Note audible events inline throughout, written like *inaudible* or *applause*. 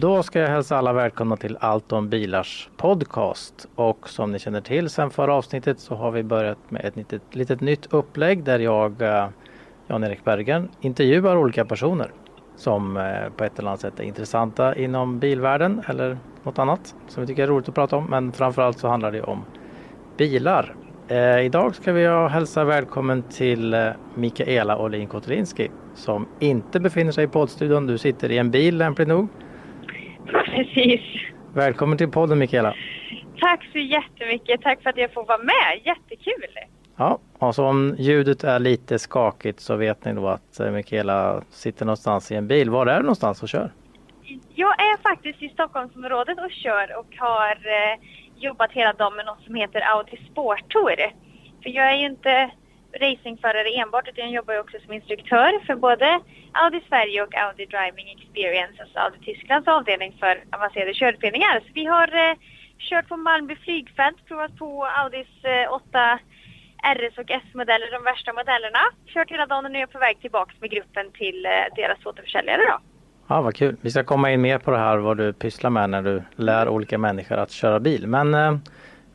Då ska jag hälsa alla välkomna till Allt om bilars podcast. Och som ni känner till sen förra avsnittet så har vi börjat med ett litet, litet nytt upplägg där jag, eh, Jan-Erik Bergen, intervjuar olika personer som eh, på ett eller annat sätt är intressanta inom bilvärlden eller något annat som vi tycker är roligt att prata om. Men framförallt så handlar det om bilar. Eh, idag ska vi hälsa välkommen till eh, Mikaela Olin Kotelinski som inte befinner sig i poddstudion. Du sitter i en bil lämpligt nog. *laughs* Precis. Välkommen till podden Mikaela. Tack så jättemycket. Tack för att jag får vara med. Jättekul. Ja, och så om ljudet är lite skakigt så vet ni då att eh, Mikaela sitter någonstans i en bil. Var är du någonstans och kör? Jag är faktiskt i Stockholmsområdet och kör och har eh, jobbat hela dagen med något som heter Audi Sport Tour. För jag är ju inte racingförare enbart utan jag jobbar ju också som instruktör för både Audi Sverige och Audi Driving Experience, alltså Audi Tysklands avdelning för avancerade körutbildningar. Så vi har eh, kört på Malmby flygfält, provat på Audis eh, 8 RS och S-modeller, de värsta modellerna. Kört hela dagen och nu är jag på väg tillbaka med gruppen till eh, deras återförsäljare då. Ja, vad kul. Vi ska komma in mer på det här vad du pysslar med när du lär olika människor att köra bil. Men eh,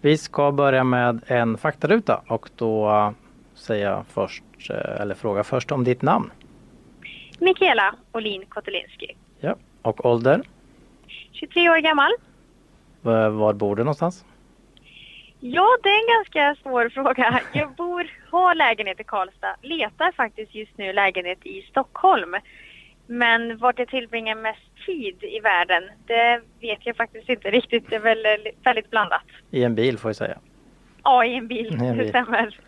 vi ska börja med en faktaruta och då säga först, eh, eller fråga först om ditt namn. Mikaela Olin Kotelinski. Ja. Och ålder? 23 år gammal. Var bor du någonstans? Ja, det är en ganska svår fråga. Jag bor, har lägenhet i Karlstad, letar faktiskt just nu lägenhet i Stockholm. Men vart jag tillbringar mest tid i världen, det vet jag faktiskt inte riktigt. Det är väl väldigt blandat. I en bil får jag säga. Ja, i en bil, I en det bil. stämmer.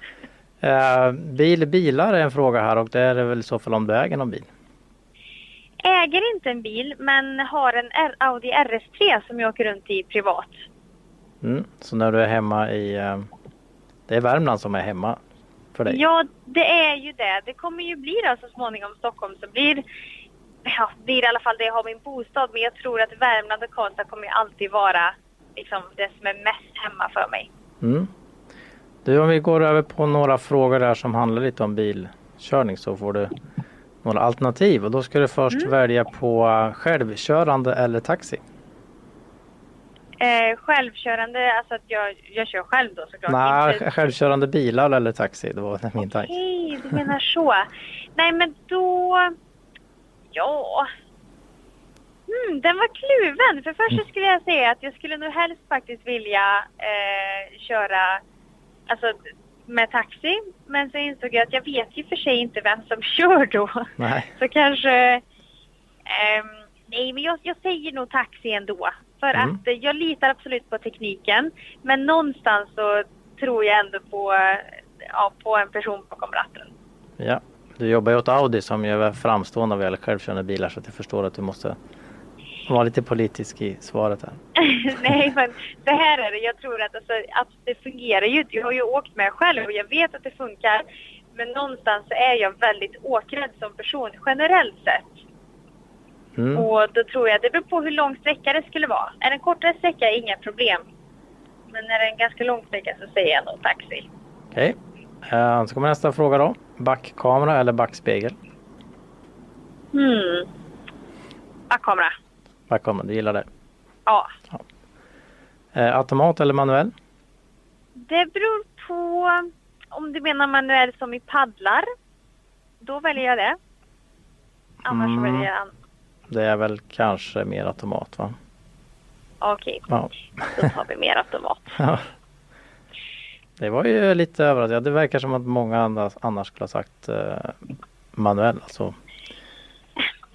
Eh, bil, bilar är en fråga här och det är väl i så fall om du äger någon bil. Äger inte en bil, men har en R- Audi RS3 som jag åker runt i privat. Mm. Så när du är hemma i, eh, det är Värmland som är hemma för dig? Ja, det är ju det. Det kommer ju bli då så småningom Stockholm så blir, ja, blir i alla fall där jag har min bostad. Men jag tror att Värmland och Karlstad kommer alltid vara liksom det som är mest hemma för mig. Mm. Du, om vi går över på några frågor där som handlar lite om bilkörning så får du några alternativ och då ska du först Mm. välja på eh, självkörande eller taxi. Eh, självkörande, alltså att jag, jag kör själv då såklart. Nej, Inte- självkörande bilar eller taxi, det var min tanke. Okej, du menar så. Nej, men då... Ja... Hmm, den var kluven. För först så skulle jag säga att jag skulle nog helst faktiskt vilja eh, köra alltså, med taxi. Men så insåg jag att jag vet ju för sig inte vem som *laughs* kör då. Nej. Så kanske... ehm, nej, men jag, jag säger nog taxi ändå. För Mm. att eh, jag litar absolut på tekniken. Men någonstans så tror jag ändå på, eh, ja, på en person bakom ratten. Ja. Du jobbar ju åt Audi som ju är framstående vad gäller självkörande bilar så att jag förstår att du måste vara lite politisk i svaret här. *laughs* nej, men det här är det. Jag tror att, alltså, att det fungerar ju. Jag har ju åkt med själv och jag vet att det funkar. Men någonstans så är jag väldigt åkrädd som person generellt sett. Mm. Och då tror jag, det beror på hur lång sträcka det skulle vara. Är det en kortare sträcka, inga problem. Men är det en ganska lång sträcka så säger jag nog taxi. Okej. Eh, Så kommer nästa fråga då. Backkamera eller backspegel? Hmm. Backkamera. Backkamera, du gillar det. Ja. Eh, Automat eller manuell? Det beror på om du menar manuell som i paddlar. Då väljer jag det. Annars Mm. väljer jag Det är väl kanske mer automat va? Okej, Ja. då tar vi mer automat. *laughs* Det var ju lite överraskande. Ja, det verkar som att många annars, annars skulle ha sagt eh, manuell. Alltså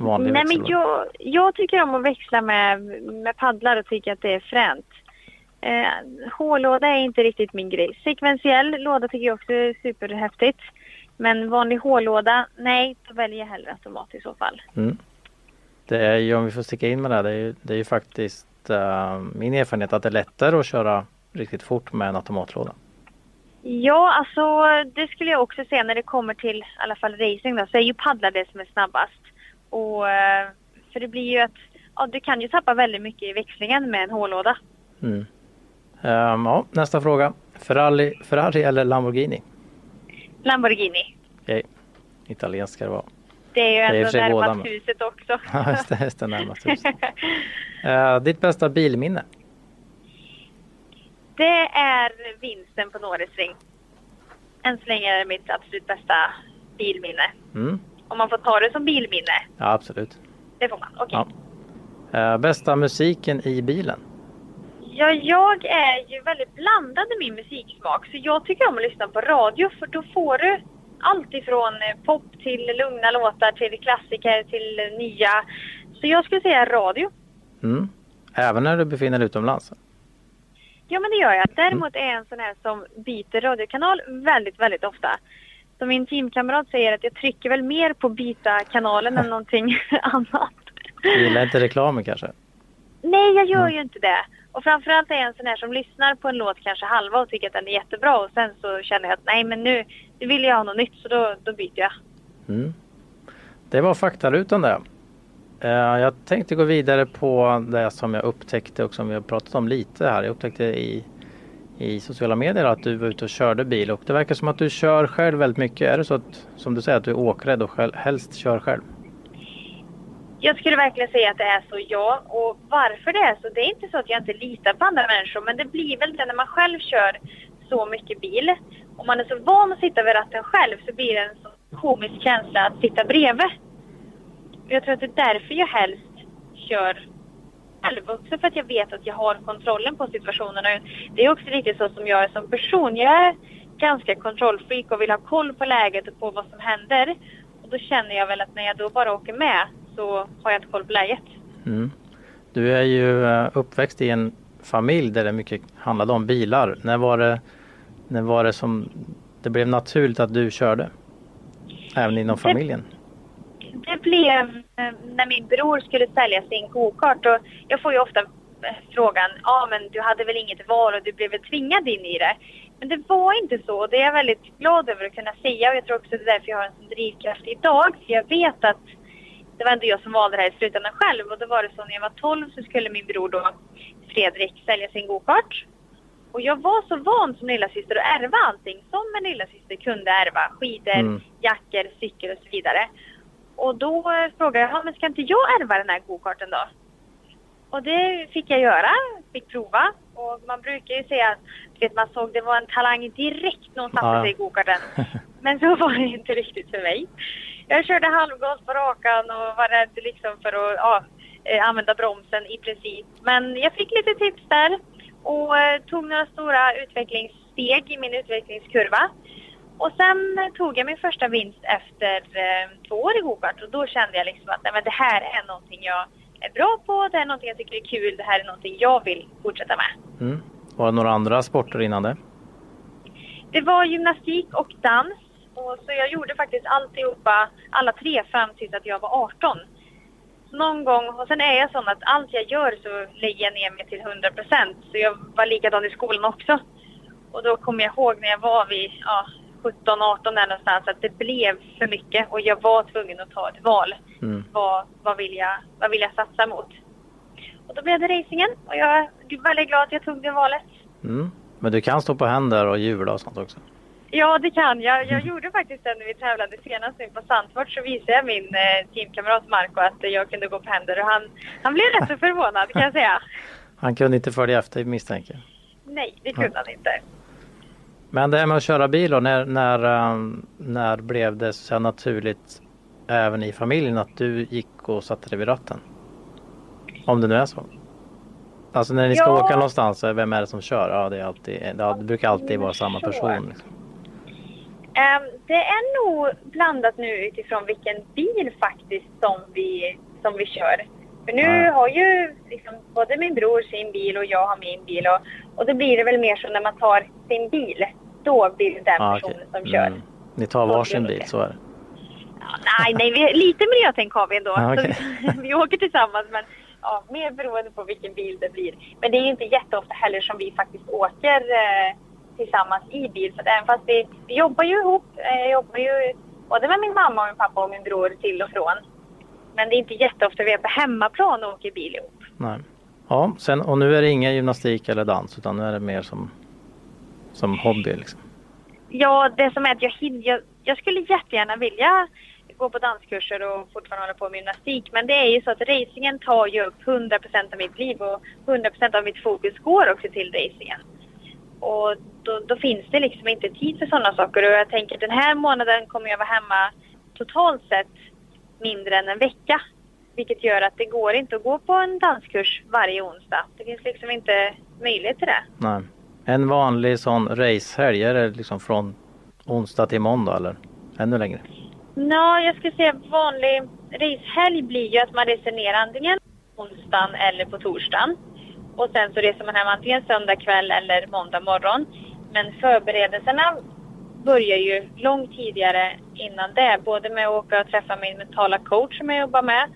vanlig Nej, men jag, jag tycker om att växla med, med paddlar och tycker att det är fränt. Eh, H-låda är inte riktigt min grej. Sekventiell låda tycker jag också är superhäftigt. Men vanlig H-låda, nej, då väljer jag hellre automat i så fall. Mm. Det är ju, om vi får sticka in med det här, det är ju, det är ju faktiskt uh, min erfarenhet att det är lättare att köra riktigt fort med en automatlåda. Ja, alltså det skulle jag också säga när det kommer till i alla fall racing då, så är ju paddlar det som är snabbast. Och, eh, för det blir ju att, ja du kan ju tappa väldigt mycket i växlingen med en hållåda. Mm. Um, ja, nästa fråga. Ferrari, Ferrari eller Lamborghini? Lamborghini. Okej, italiensk ska det vara. Det är ju Det är ändå sig båda, närmast huset också. *laughs* Ja, just det, just det närmast huset. Uh, *laughs* ditt bästa bilminne? det är vinsten på Norrisring. Än så länge är det mitt absolut bästa bilminne. Mm. Om man får ta det som bilminne. Ja, absolut. Det får man. Okej. Ja. Eh, bästa musiken i bilen? Ja, jag är ju väldigt blandad i min musiksmak. Så jag tycker om att lyssna på radio för då får du allt ifrån eh, pop till lugna låtar till klassiker till nya. Så jag skulle säga radio. Mm. Även när du befinner dig utomlands? Ja, men det gör jag. Däremot är jag en sån här som byter radiokanal väldigt, väldigt ofta. Så min teamkamrat säger att jag trycker väl mer på byta kanalen än *laughs* någonting annat. Du gillar inte reklamen kanske? Nej, jag gör ju inte det. Och framförallt är jag en sån här som lyssnar på en låt kanske halva och tycker att den är jättebra och sen så känner jag att nej men nu, nu vill jag ha något nytt så då, då byter jag. Mm. Det var faktarutan det. Eh, Jag tänkte gå vidare på det som jag upptäckte och som vi har pratat om lite här. Jag upptäckte i, i sociala medier att du var ute och körde bil och det verkar som att du kör själv väldigt mycket. Är det så att, som du säger, att du är åkrädd och själv, helst kör själv? Jag skulle verkligen säga att det är så, ja. Och varför det är så, det är inte så att jag inte litar på andra människor, men det blir väl det när man själv kör så mycket bil. Om man är så van att sitta vid ratten själv så blir det en så komisk känsla att sitta bredvid. Jag tror att det är därför jag helst kör själv. Också för att jag vet att jag har kontrollen på situationerna. Det är också lite så som jag är som person. Jag är ganska kontrollfreak och vill ha koll på läget och på vad som händer. Och då känner jag väl att när jag då bara åker med så har jag inte koll på läget. Mm. Du är ju eh, uppväxt i en familj där det mycket handlade om bilar. När var det, när var det som det blev naturligt att du körde? Även inom familjen? Det blev eh, när min bror skulle sälja sin go-kart och jag får ju ofta eh, frågan, ja men du hade väl inget val och du blev väl tvingad in i det. Men det var inte så och det är jag väldigt glad över att kunna säga och jag tror också det är därför jag har en sån drivkraft idag. För jag vet att det var ändå jag som valde det här i slutändan själv och då var det så när jag var 12 så skulle min bror då Fredrik sälja sin go-kart. Och jag var så van som lillasyster att ärva allting som en lillasyster kunde ärva. Skidor, Mm. jackor, cykel och så vidare. Och då frågade jag, "Ja, men ska inte jag ärva den här go-karten då? Och det fick jag göra, fick prova. Och man brukar ju säga att vet, man såg det var en talang direkt när hon satte Ja. sig i go-karten. *laughs* Men så var det inte riktigt för mig. Jag körde halvgas på rakan och var rädd liksom för att ja, eh, använda bromsen i princip. Men jag fick lite tips där och eh, tog några stora utvecklingssteg i min utvecklingskurva. Och sen tog jag min första vinst efter eh, två år i gokart och då kände jag liksom att nej, men det här är någonting jag är bra på, det här är någonting jag tycker är kul, det här är någonting jag vill fortsätta med. Mm. Var det några andra sporter innan det? Det var gymnastik och dans. Och så jag gjorde faktiskt alltihopa, alla tre fram tills att jag var 18. Så någon gång, och sen är jag sån att allt jag gör så lägger jag ner mig till 100 procent. Så jag var likadan i skolan också. Och då kommer jag ihåg när jag var vid ja, 17-18 där någonstans att det blev för mycket och jag var tvungen att ta ett val. Mm. Vad, vad, vill jag, vad vill jag satsa mot? Och då blev det racingen och jag är väldigt glad att jag tog det valet. Mm. Men du kan stå på händer och hjula och sånt också? Ja, det kan jag. Jag gjorde faktiskt det när vi tävlade senast nu på Sandfort så visade jag min eh, teamkamrat Marco att eh, jag kunde gå på händer och han, han blev rätt så *laughs* förvånad kan jag säga. Han kunde inte följa efter misstänker jag. Nej, det kunde han inte. Men det här med att köra bil då, när, när, um, när blev det så naturligt även i familjen att du gick och satte dig vid ratten? Om det nu är så. Alltså när ni ska Ja. åka någonstans, eh, vem är det som kör? Ja, det, är alltid, det brukar alltid vara samma person. Liksom. Det är nog blandat nu utifrån vilken bil faktiskt som vi, som vi kör. För nu Ja. har ju liksom både min bror sin bil och jag har min bil och, och då blir det väl mer så när man tar sin bil. Då blir det den Ja, personen okej. som kör. Mm. Ni tar varsin bil, så är det. nej, nej, vi, lite miljötänk har vi ändå. Ah, okej. Så *laughs* vi åker tillsammans men ja, mer beroende på vilken bil det blir. Men det är ju inte jätteofta heller som vi faktiskt åker eh, tillsammans i bil. Att även fast vi, vi jobbar ju ihop, eh, jag jobbar ju både med min mamma och min pappa och min bror till och från. Men det är inte jätteofta vi är på hemmaplan och åker bil ihop. Nej. Ja, sen, och nu är det ingen gymnastik eller dans utan nu är det mer som, som hobby liksom. Ja, det som är att jag, hin- jag, jag skulle jättegärna vilja gå på danskurser och fortfarande hålla på med gymnastik. Men det är ju så att racingen tar ju upp 100% av mitt liv och 100% av mitt fokus går också till racingen. Och då, då finns det liksom inte tid för sådana saker. Och jag tänker den här månaden kommer jag vara hemma totalt sett mindre än en vecka. Vilket gör att det går inte att gå på en danskurs varje onsdag. Det finns liksom inte möjlighet till det. Nej. En vanlig sån racehelg, är det liksom från onsdag till måndag eller ännu längre? Nå, jag skulle säga vanlig racehelg blir ju att man reser ner antingen onsdagen eller på torsdagen. Och sen så reser man hem antingen söndag kväll eller måndag morgon. Men förberedelserna börjar ju långt tidigare innan det. Både med att åka och träffa min mentala coach som jag jobbar med.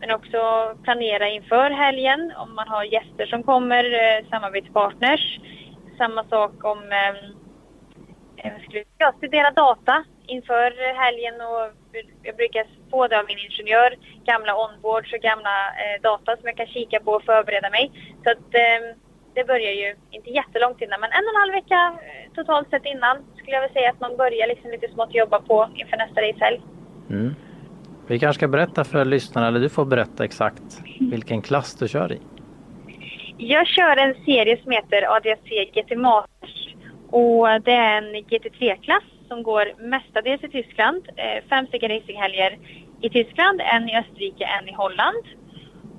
Men också planera inför helgen om man har gäster som kommer, eh, samarbetspartners. Samma sak om ehm, jag studera data inför helgen och jag brukar få det av min ingenjör, gamla onboards och gamla eh, data som jag kan kika på och förbereda mig. Så att eh, det börjar ju inte jättelångt innan men en och en halv vecka eh, totalt sett innan skulle jag väl säga att man börjar liksom lite smått jobba på inför nästa racehelg. Mm. Vi kanske ska berätta för lyssnarna, eller du får berätta exakt vilken klass du kör i. Jag kör en serie som heter ADAC GT Masters och det är en GT3-klass som går mestadels i Tyskland. Eh, Fem stycken racinghelger i Tyskland, en i Österrike, en i Holland.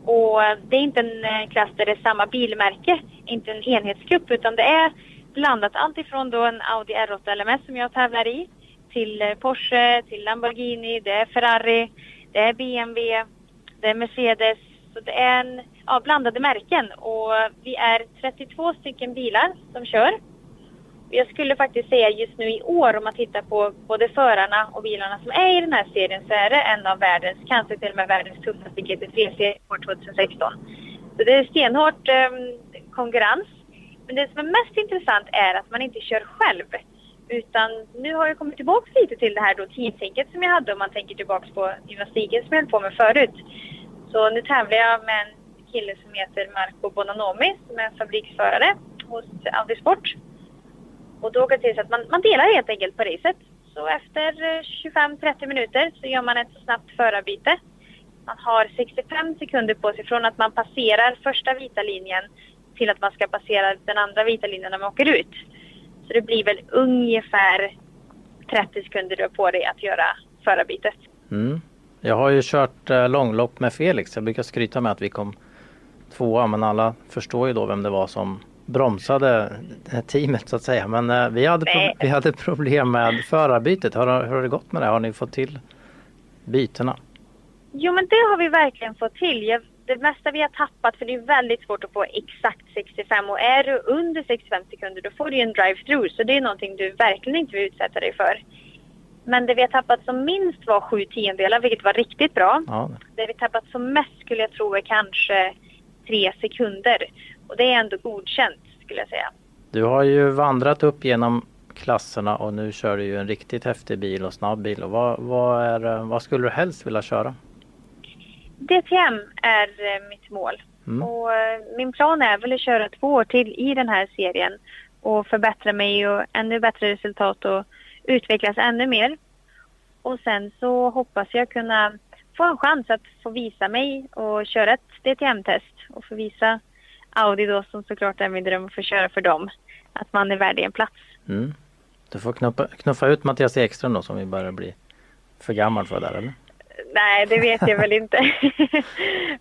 Och det är inte en eh, klass där det är samma bilmärke, inte en enhetsgrupp utan det är blandat allt ifrån då en Audi R8 LMS som jag tävlar i till eh, Porsche, till Lamborghini, det är Ferrari, det är BMW, det är Mercedes. Så det är en, ja, blandade märken och vi är 32 stycken bilar som kör. Jag skulle faktiskt säga just nu i år om man tittar på både förarna och bilarna som är i den här serien så är det en av världens, kanske till och med världens tuffaste GT3-serie år 2016. Så det är stenhårt eh, konkurrens. Men det som är mest intressant är att man inte kör själv. Utan nu har jag kommit tillbaka lite till det här då teamtänket som jag hade om man tänker tillbaka på gymnastiken som jag höll på med förut. Så nu tävlar jag med en kille som heter Marco Bonanomi som är fabriksförare hos Audi Sport. Och då åker det till så att man, man delar helt enkelt på racet. Så efter eh, 25-30 minuter så gör man ett snabbt förarbyte. Man har 65 sekunder på sig från att man passerar första vita linjen till att man ska passera den andra vita linjen när man åker ut. Så det blir väl ungefär 30 sekunder du har på dig att göra förarbytet. Mm. Jag har ju kört eh, långlopp med Felix. Jag brukar skryta med att vi kom tvåa men alla förstår ju då vem det var som bromsade teamet så att säga. Men eh, vi, hade pro- vi hade problem med förarbytet. Hur, har- hur har det gått med det? Har ni fått till bytena? Jo men det har vi verkligen fått till. Jag, det mesta vi har tappat, för det är väldigt svårt att få exakt 65 och är du under 65 sekunder då får du en drive-through så det är någonting du verkligen inte vill utsätta dig för. Men det vi har tappat som minst var sju tiondelar vilket var riktigt bra. Ja. Det vi tappat som mest skulle jag tro är kanske tre sekunder. Och det är ändå godkänt skulle jag säga. Du har ju vandrat upp genom klasserna och nu kör du ju en riktigt häftig bil och snabb bil. Och vad, vad, är, eh, vad skulle du helst vilja köra? DTM är eh, mitt mål. Mm. Och eh, min plan är väl att köra två år till i den här serien och förbättra mig och ännu bättre resultat och utvecklas ännu mer. Och sen så hoppas jag kunna få en chans att få visa mig och köra ett DTM-test och få visa Audi då som såklart är min dröm att få köra för dem. Att man är värd en plats. Mm. Du får knuffa, knuffa ut Mattias Ekström då som vi börjar bli för gammal för där eller? Nej, det vet jag väl inte. *laughs*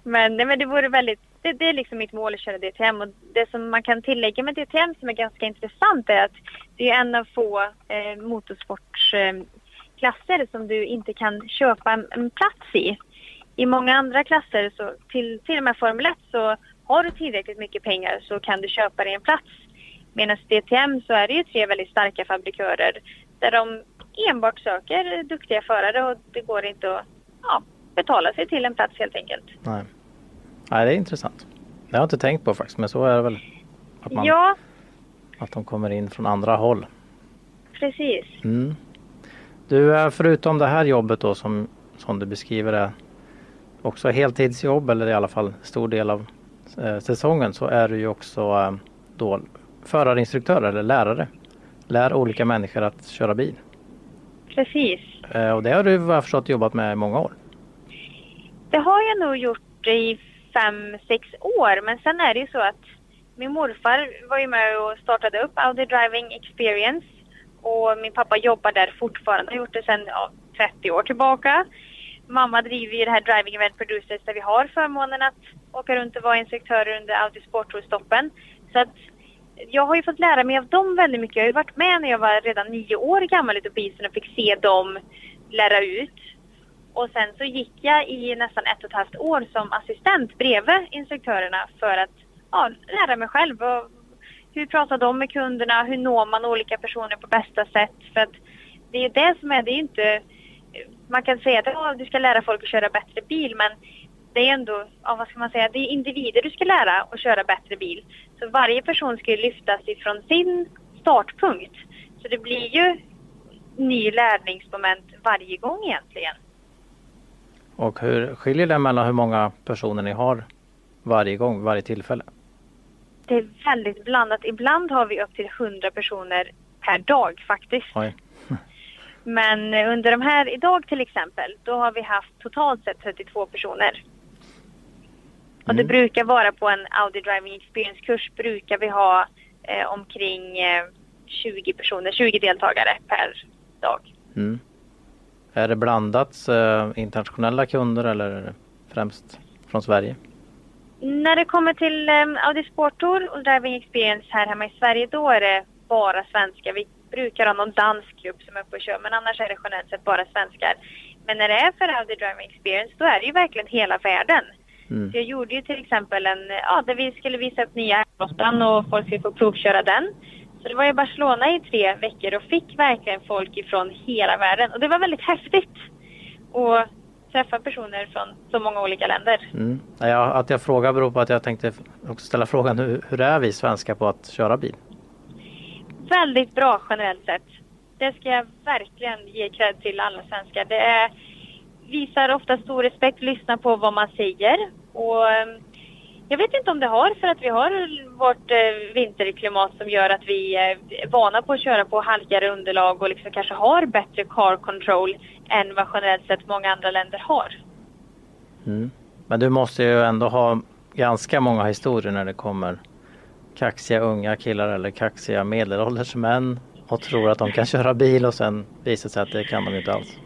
men, nej, men det vore väldigt, det, det är liksom mitt mål att köra DTM och det som man kan tillägga med DTM som är ganska intressant är att det är en av få eh, motorsportsklasser eh, som du inte kan köpa en, en plats i. I många andra klasser, så till, till och med Formel 1, så har du tillräckligt mycket pengar så kan du köpa dig en plats. Medan DTM så är det ju tre väldigt starka fabrikörer där de enbart söker duktiga förare och det går inte att ja, betala sig till en plats helt enkelt. Nej. Nej, det är intressant. Det har jag inte tänkt på faktiskt, men så är det väl. Att, man, Ja, att de kommer in från andra håll. precis. Mm. Du, eh, förutom det här jobbet då som, som du beskriver är också heltidsjobb eller i alla fall stor del av säsongen så är du ju också eh, då förarinstruktör eller lärare. Lär olika människor att köra bil. Precis. Eh, och det har du vad jag förstått jobbat med i många år. Det har jag nog gjort i fem, sex år. Men sen är det ju så att min morfar var ju med och startade upp Audi Driving Experience. Och min pappa jobbar där fortfarande, har gjort det sedan ja, 30 år tillbaka. Mamma driver ju det här Driving Event Producers där vi har förmånen att åka runt och vara instruktörer under Audi Sporttour-stoppen. Så att jag har ju fått lära mig av dem väldigt mycket. Jag har ju varit med när jag var redan nio år gammal ute på isen och fick se dem lära ut. Och sen så gick jag i nästan ett och ett halvt år som assistent bredvid instruktörerna för att ja, lära mig själv. Och hur pratar de med kunderna? Hur når man olika personer på bästa sätt? För att det är ju det som är, det är inte... Man kan säga att ja, du ska lära folk att köra bättre bil men det är ändå, ja, vad ska man säga, det är individer du ska lära att köra bättre bil. Så varje person ska ju lyftas ifrån sin startpunkt. Så det blir ju ny lärningsmoment varje gång egentligen. Och hur skiljer det mellan hur många personer ni har varje gång, varje tillfälle? Det är väldigt blandat. Ibland har vi upp till 100 personer per dag faktiskt. Oj. Men under de här, idag till exempel, då har vi haft totalt sett 32 personer. Och det brukar vara på en Audi Driving Experience-kurs brukar vi ha eh, omkring eh, 20 personer, 20 deltagare per dag. Mm. Är det blandat eh, internationella kunder eller främst från Sverige? När det kommer till um, Audi Sport Tour och Driving Experience här hemma i Sverige, då är det bara svenska. Vi brukar ha någon dansk grupp som är uppe och kör, men annars är det generellt sett bara svenskar. Men när det är för Audi Driving Experience, då är det ju verkligen hela världen. Mm. Jag gjorde ju till exempel en, ja, där vi skulle visa upp nya R8 och folk skulle få provköra den. Så det var i Barcelona i tre veckor och fick verkligen folk ifrån hela världen. Och det var väldigt häftigt att träffa personer från så många olika länder. Mm. Ja, att jag frågar beror på att jag tänkte också ställa frågan hur, hur är vi svenskar på att köra bil? Väldigt bra generellt sett. Det ska jag verkligen ge cred till alla svenskar. Det är, visar ofta stor respekt, lyssnar på vad man säger. Och ehm, jag vet inte om det har för att vi har vårt eh, vinterklimat som gör att vi är vana på att köra på halkigare underlag och liksom kanske har bättre car control än vad generellt sett många andra länder har. Mm. Men du måste ju ändå ha ganska många historier när det kommer kaxiga unga killar eller kaxiga medelålders män och tror att de kan köra bil och sen visar sig att det kan de inte alls.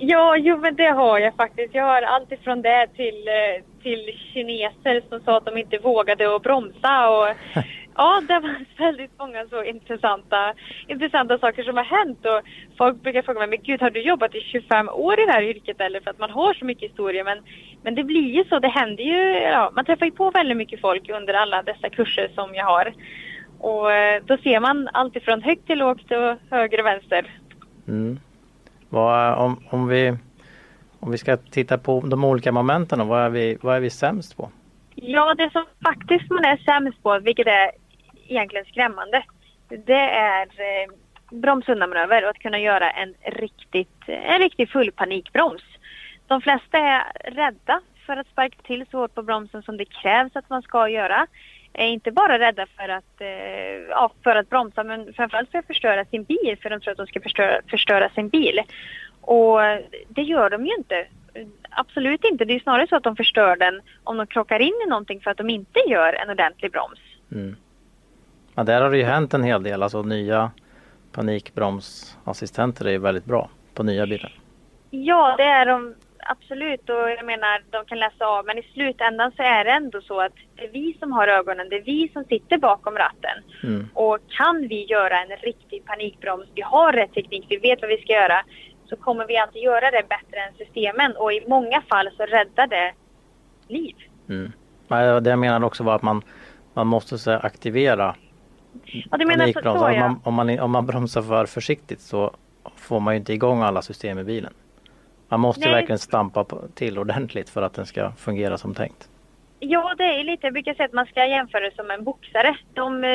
Ja, jo men det har jag faktiskt. Jag har allt ifrån det till, eh, till kineser som sa att de inte vågade att bromsa och *laughs* ja, det var väldigt många så intressanta, intressanta saker som har hänt och folk brukar fråga mig, men gud har du jobbat i 25 år i det här yrket eller för att man har så mycket historia men, men det blir ju så, det händer ju, ja, man träffar ju på väldigt mycket folk under alla dessa kurser som jag har. Och eh, då ser man allt ifrån högt till lågt och höger och vänster. Mm. Vad, om, om, vi, om vi ska titta på de olika momenten, då, vad, är vi, vad är vi sämst på? Ja, det som faktiskt man är sämst på, vilket är egentligen skrämmande, det är eh, bromsundanmanöver och att kunna göra en riktigt, en riktig full panikbroms. De flesta är rädda för att sparka till så hårt på bromsen som det krävs att man ska göra. Är inte bara rädda för att, eh, ja, för att bromsa men framförallt för att förstöra sin bil för de tror att de ska förstöra, förstöra sin bil. Och det gör de ju inte. Absolut inte. Det är snarare så att de förstör den om de krockar in i någonting för att de inte gör en ordentlig broms. Mm. Ja, där har det ju hänt en hel del, alltså nya panikbromsassistenter är ju väldigt bra på nya bilar. Ja, det är de absolut och jag menar de kan läsa av men i slutändan så är det ändå så att det är vi som har ögonen, det är vi som sitter bakom ratten. Mm. Och kan vi göra en riktig panikbroms, vi har rätt teknik, vi vet vad vi ska göra, så kommer vi alltid göra det bättre än systemen och i många fall så räddar det liv. Mm. Det jag menar också var att man, man måste så, aktivera Ja, du menar så, så Om ja. man, om, man, om man bromsar för försiktigt så får man ju inte igång alla system i bilen. Man måste Nej. verkligen stampa till ordentligt för att den ska fungera som tänkt. Ja, det är lite, jag brukar säga att man ska jämföra det som en boxare. De eh,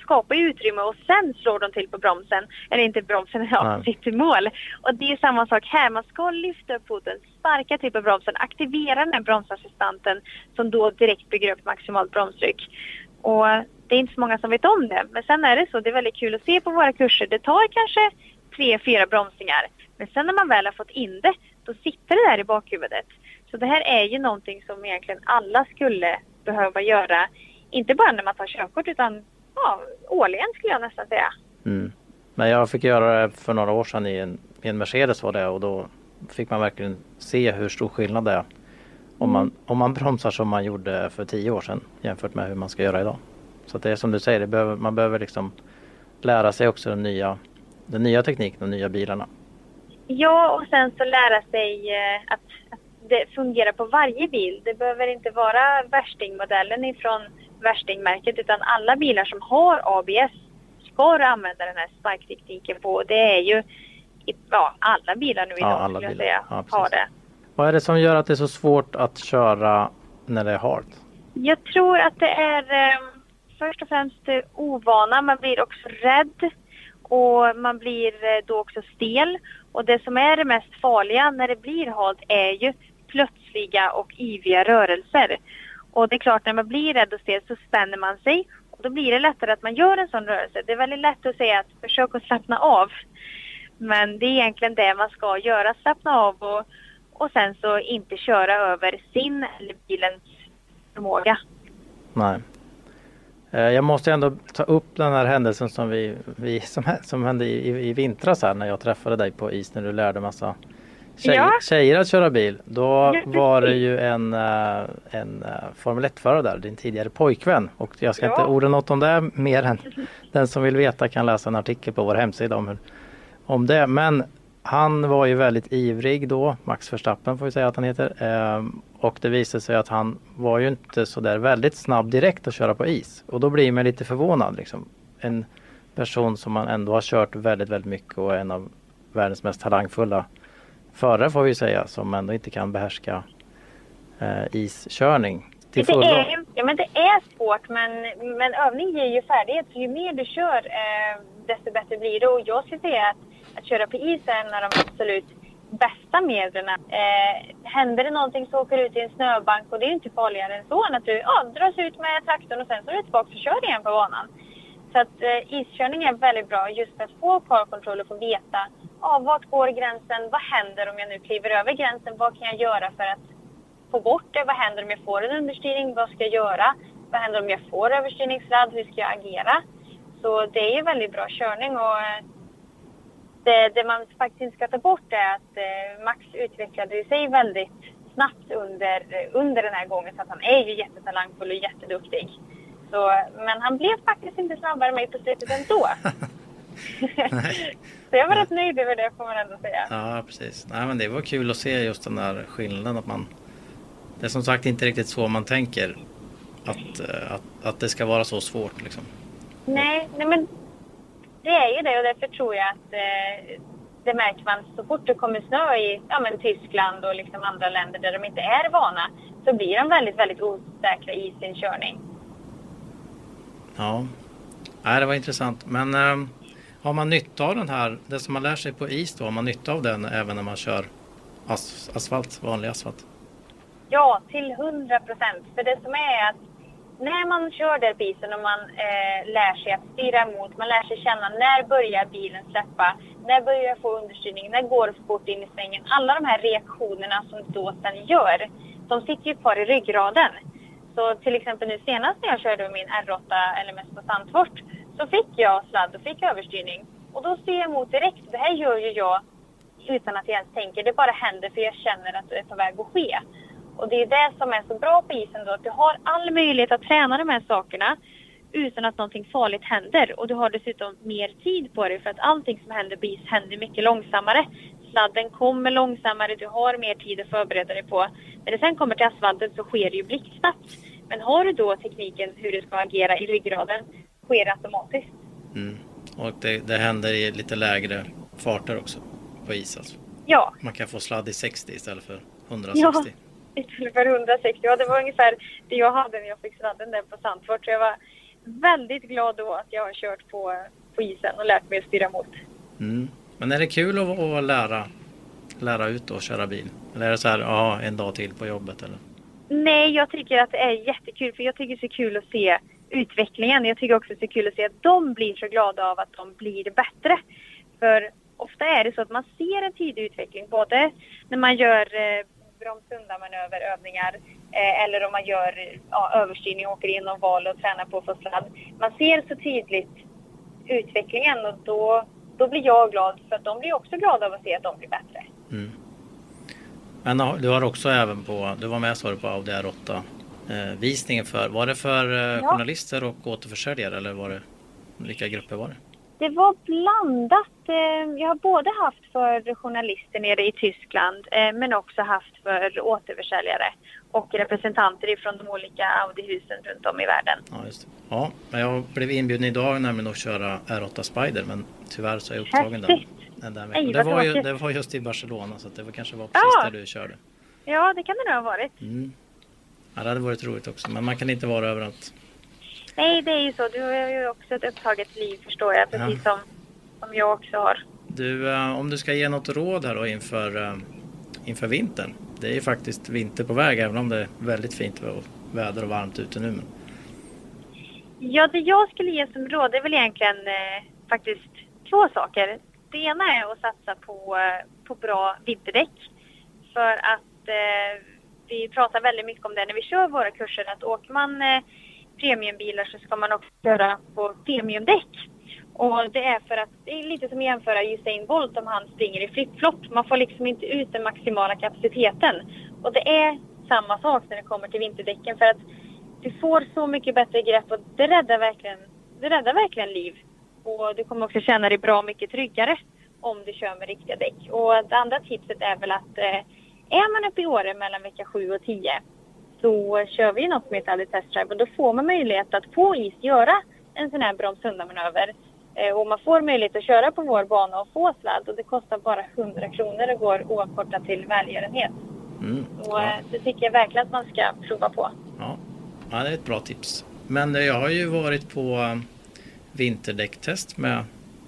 skapar utrymme och sen slår de till på bromsen. Eller inte bromsen, *laughs* ja, sitt mål. Och det är samma sak här. Man ska lyfta upp foten, sparka till på bromsen, aktivera den här bromsassistanten som då direkt bygger upp maximalt bromstryck. Och det är inte så många som vet om det. Men sen är det så, det är väldigt kul att se på våra kurser. Det tar kanske tre, fyra bromsningar. Men sen när man väl har fått in det, då sitter det där i bakhuvudet. Så det här är ju någonting som egentligen alla skulle behöva göra. Inte bara när man tar körkort utan ja, årligen skulle jag nästan säga. Mm. Men jag fick göra det för några år sedan i en, i en Mercedes var det och då fick man verkligen se hur stor skillnad det är. Om man, om man bromsar som man gjorde för tio år sedan jämfört med hur man ska göra idag. Så det är som du säger, behöver, man behöver liksom lära sig också den nya, den nya tekniken, de nya bilarna. Ja, och sen så lära sig eh, att, att det fungerar på varje bil. Det behöver inte vara värstingmodellen ifrån värstingmärket utan alla bilar som har ABS ska använda den här sparktekniken på. Det är ju ja, alla bilar nu Ja, idag alla skulle jag bilar. säga Ja, har det. Vad är det som gör att det är så svårt att köra när det är halt? Jag tror att det är eh, först och främst ovana. Man blir också rädd och man blir eh, då också stel. Och det som är det mest farliga när det blir halt är ju plötsliga och yviga rörelser. Och det är klart när man blir rädd och stel så spänner man sig och då blir det lättare att man gör en sån rörelse. Det är väldigt lätt att säga att försök att slappna av. Men det är egentligen det man ska göra, slappna av och, och sen så inte köra över sin eller bilens förmåga. Nej. Eh, Jag måste ändå ta upp den här händelsen som, vi, vi, som, som hände i, i, vintras här när jag träffade dig på is när du lärde massa tjej, Ja. tjejer att köra bil. Då var det ju en, eh, en eh, Formel 1-förare där, din tidigare pojkvän. Och jag ska Ja. inte orda något om det mer än den som vill veta kan läsa en artikel på vår hemsida om, hur, om det. Men han var ju väldigt ivrig då, Max Verstappen får vi säga att han heter. Ehm, och det visade sig att han var ju inte så där väldigt snabb direkt att köra på is. Och då blir man lite förvånad liksom. En person som man ändå har kört väldigt, väldigt mycket och är en av världens mest talangfulla förare får vi säga som ändå inte kan behärska eh, iskörning till Det fullo. är, ju- ja, men det är svårt men, men övning ger ju färdighet. Så ju mer du kör eh, desto bättre blir det. Och jag skulle säga att, att köra på is är en av de absolut bästa medlen. Eh, händer det någonting så åker du ut i en snöbank och det är inte farligare än så än att du ja, dras ut med traktorn och sen så är du tillbaka och kör igen på banan. Så att eh, iskörning är väldigt bra just för att få car control och få veta ah, vart går gränsen, vad händer om jag nu kliver över gränsen, vad kan jag göra för att få bort det? Vad händer om jag får en understyrning? Vad ska jag göra? Vad händer om jag får överstyrningssladd? Hur ska jag agera? Så det är ju väldigt bra körning och eh, det, det man faktiskt inte ska ta bort är att eh, Max utvecklade sig väldigt snabbt under, under den här gången så att han är ju jättetalangfull och jätteduktig. Så, men han blev faktiskt inte snabbare än mig på slutet ändå. *laughs* så jag var rätt nöjd över det får man ändå säga. Ja precis. Nej, men det var kul att se just den där skillnaden att man Det är som sagt inte riktigt så man tänker att, eh, att, att det ska vara så svårt liksom. Nej, nej men det är ju det och därför tror jag att eh, det märker man så fort det kommer snö i ja, men Tyskland och liksom andra länder där de inte är vana så blir de väldigt, väldigt osäkra i sin körning. Ja, Nej, det var intressant. Men eh, har man nytta av den här, det som man lär sig på is då, har man nytta av den även när man kör as, asfalt, vanlig asfalt? Ja, till 100 procent. För det som är att när man kör där bilen och man eh, lär sig att styra emot, man lär sig känna när börjar bilen släppa, när börjar jag få understyrning, när går det för fort in i svängen. Alla de här reaktionerna som då sen gör, de sitter ju kvar i ryggraden. Så till exempel nu senast när jag körde med min R8 LMS på Sandfort så fick jag sladd och fick överstyrning. Och då styr jag emot direkt. Det här gör ju jag utan att jag ens tänker. Det bara händer för jag känner att det är på väg att ske. Och det är det som är så bra på isen då, att du har all möjlighet att träna de här sakerna utan att någonting farligt händer. Och du har dessutom mer tid på dig för att allting som händer på is händer mycket långsammare. Sladden kommer långsammare, du har mer tid att förbereda dig på. När det sen kommer till asfalten så sker det ju blixtsnabbt. Men har du då tekniken hur du ska agera i ryggraden sker det automatiskt. Mm. Och det, det händer i lite lägre farter också på is alltså. Ja, Man kan få sladd i 60 istället för 160. Ja. Istället *laughs* för 160. Ja, det var ungefär det jag hade när jag fick sladden där på Sandfort. Så jag var väldigt glad då att jag har kört på, på isen och lärt mig att styra mot. Mm. Men är det kul att, att lära, lära ut och köra bil? Eller är det så här, ja, en dag till på jobbet eller? Nej, jag tycker att det är jättekul för jag tycker det är så kul att se utvecklingen. Jag tycker också att det är kul att se att de blir så glada av att de blir bättre. För ofta är det så att man ser en tidig utveckling både när man gör eh, bromsundamanöverövningar eh, eller om man gör ja, överstyrning, åker in och val och tränar på att få sladd. Man ser så tydligt utvecklingen och då, då blir jag glad för att de blir också glada av att se att de blir bättre. Mm. Men du har också även på, du var med sa du på Audi R8 eh, visningen för, var det för eh, Ja. journalister och återförsäljare eller var det, vilka grupper var det? Det var blandat. Eh, Jag har både haft för journalister nere i Tyskland eh, men också haft för återförsäljare och representanter ifrån de olika Audi-husen runt om i världen. Ja, just det. Ja, jag blev inbjuden idag nämligen att köra R8 Spider men tyvärr så är jag upptagen Häftigt. den där Ej. Det var, ju, det var just i Barcelona så det var kanske var precis Ja. där du körde. Ja, det kan det nog ha varit. Mm. Ja, det hade varit roligt också men man kan inte vara överallt. Nej, det är ju så. Du har ju också ett upptaget liv förstår jag, precis som, som jag också har. Du, eh, om du ska ge något råd här då inför, eh, inför vintern. Det är ju faktiskt vinter på väg även om det är väldigt fint väder och varmt ute nu. Men, Ja, det jag skulle ge som råd är väl egentligen eh, faktiskt två saker. Det ena är att satsa på, eh, på bra vinterdäck. För att eh, vi pratar väldigt mycket om det när vi kör våra kurser att åker man eh, premiumbilar så ska man också köra på premiumdäck. Och det är för att det är lite som att jämföra Usain Bolt om han springer i flipflop. Man får liksom inte ut den maximala kapaciteten. Och det är samma sak när det kommer till vinterdäcken för att du får så mycket bättre grepp och det räddar verkligen, det räddar verkligen liv. Och du kommer också känna dig bra mycket tryggare om du kör med riktiga däck. Och det andra tipset är väl att eh, är man uppe i Åre mellan vecka 7 och 10 så kör vi något som heter Alley Test Drive och då får man möjlighet att på is göra en sån här bromsundamanöver. Eh, och man får möjlighet att köra på vår bana och få sladd och det kostar bara 100 kronor och går oavkortat till välgörenhet. mm, Så ja, eh, det tycker jag verkligen att man ska prova på. ja. ja, det är ett bra tips. Men eh, jag har ju varit på vinterdäcktest med,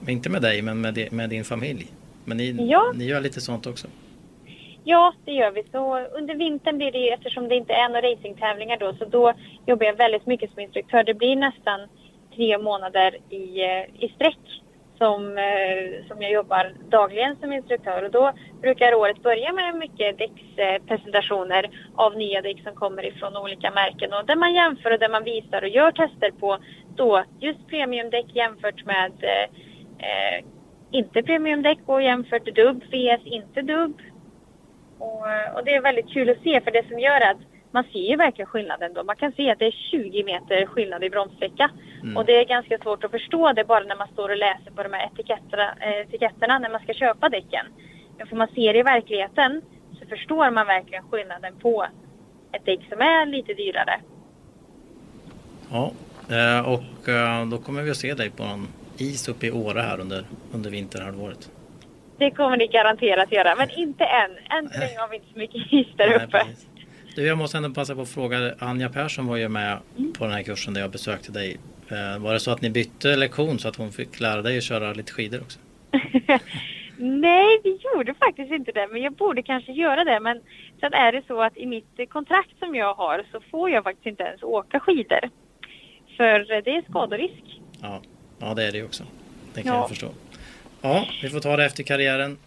inte med dig men med, med din familj. Men ni, Ja. ni gör lite sånt också. Ja, det gör vi. Så under vintern blir det ju, eftersom det inte är några racingtävlingar då, så då jobbar jag väldigt mycket som instruktör. Det blir nästan tre månader i, eh, i sträck som, eh, som jag jobbar dagligen som instruktör. Och då brukar året börja med mycket däckspresentationer av nya däck som kommer ifrån olika märken och där man jämför och där man visar och gör tester på då just premiumdäck jämfört med eh, eh inte premiumdäck och jämfört dubb, VS inte dubb. Och, och det är väldigt kul att se för det som gör att man ser ju verkligen skillnaden då. Man kan se att det är 20 meter skillnad i bromssträcka. Mm. Och det är ganska svårt att förstå det bara när man står och läser på de här etiketterna, eh, etiketterna när man ska köpa däcken. Men får man se det i verkligheten så förstår man verkligen skillnaden på ett däck som är lite dyrare. Ja, eh, och eh, då kommer vi att se dig på någon is uppe i Åre här under, under vinterhalvåret. Det kommer ni garanterat göra, men inte än. Än så länge har vi inte så mycket is där Nej, uppe. precis. Du, jag måste ändå passa på att fråga. Anja Persson var ju med på den här kursen där jag besökte dig. Eh, Var det så att ni bytte lektion så att hon fick lära dig att köra lite skidor också? *laughs* Nej, vi gjorde faktiskt inte det, men jag borde kanske göra det. Men sen är det så att i mitt kontrakt som jag har så får jag faktiskt inte ens åka skidor. För det är skadorisk. Ja, ja det är det ju också. Det kan Ja. jag förstå. Ja, vi får ta det efter karriären.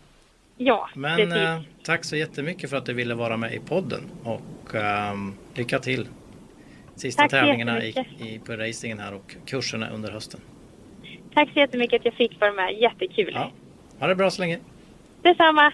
Ja, Men eh, tack så jättemycket för att du ville vara med i podden och ehm, lycka till. Sista Tack tävlingarna i, i, på racingen här och kurserna under hösten. Tack så jättemycket att jag fick vara med. Jättekul. Ja, ha det bra så länge. Detsamma.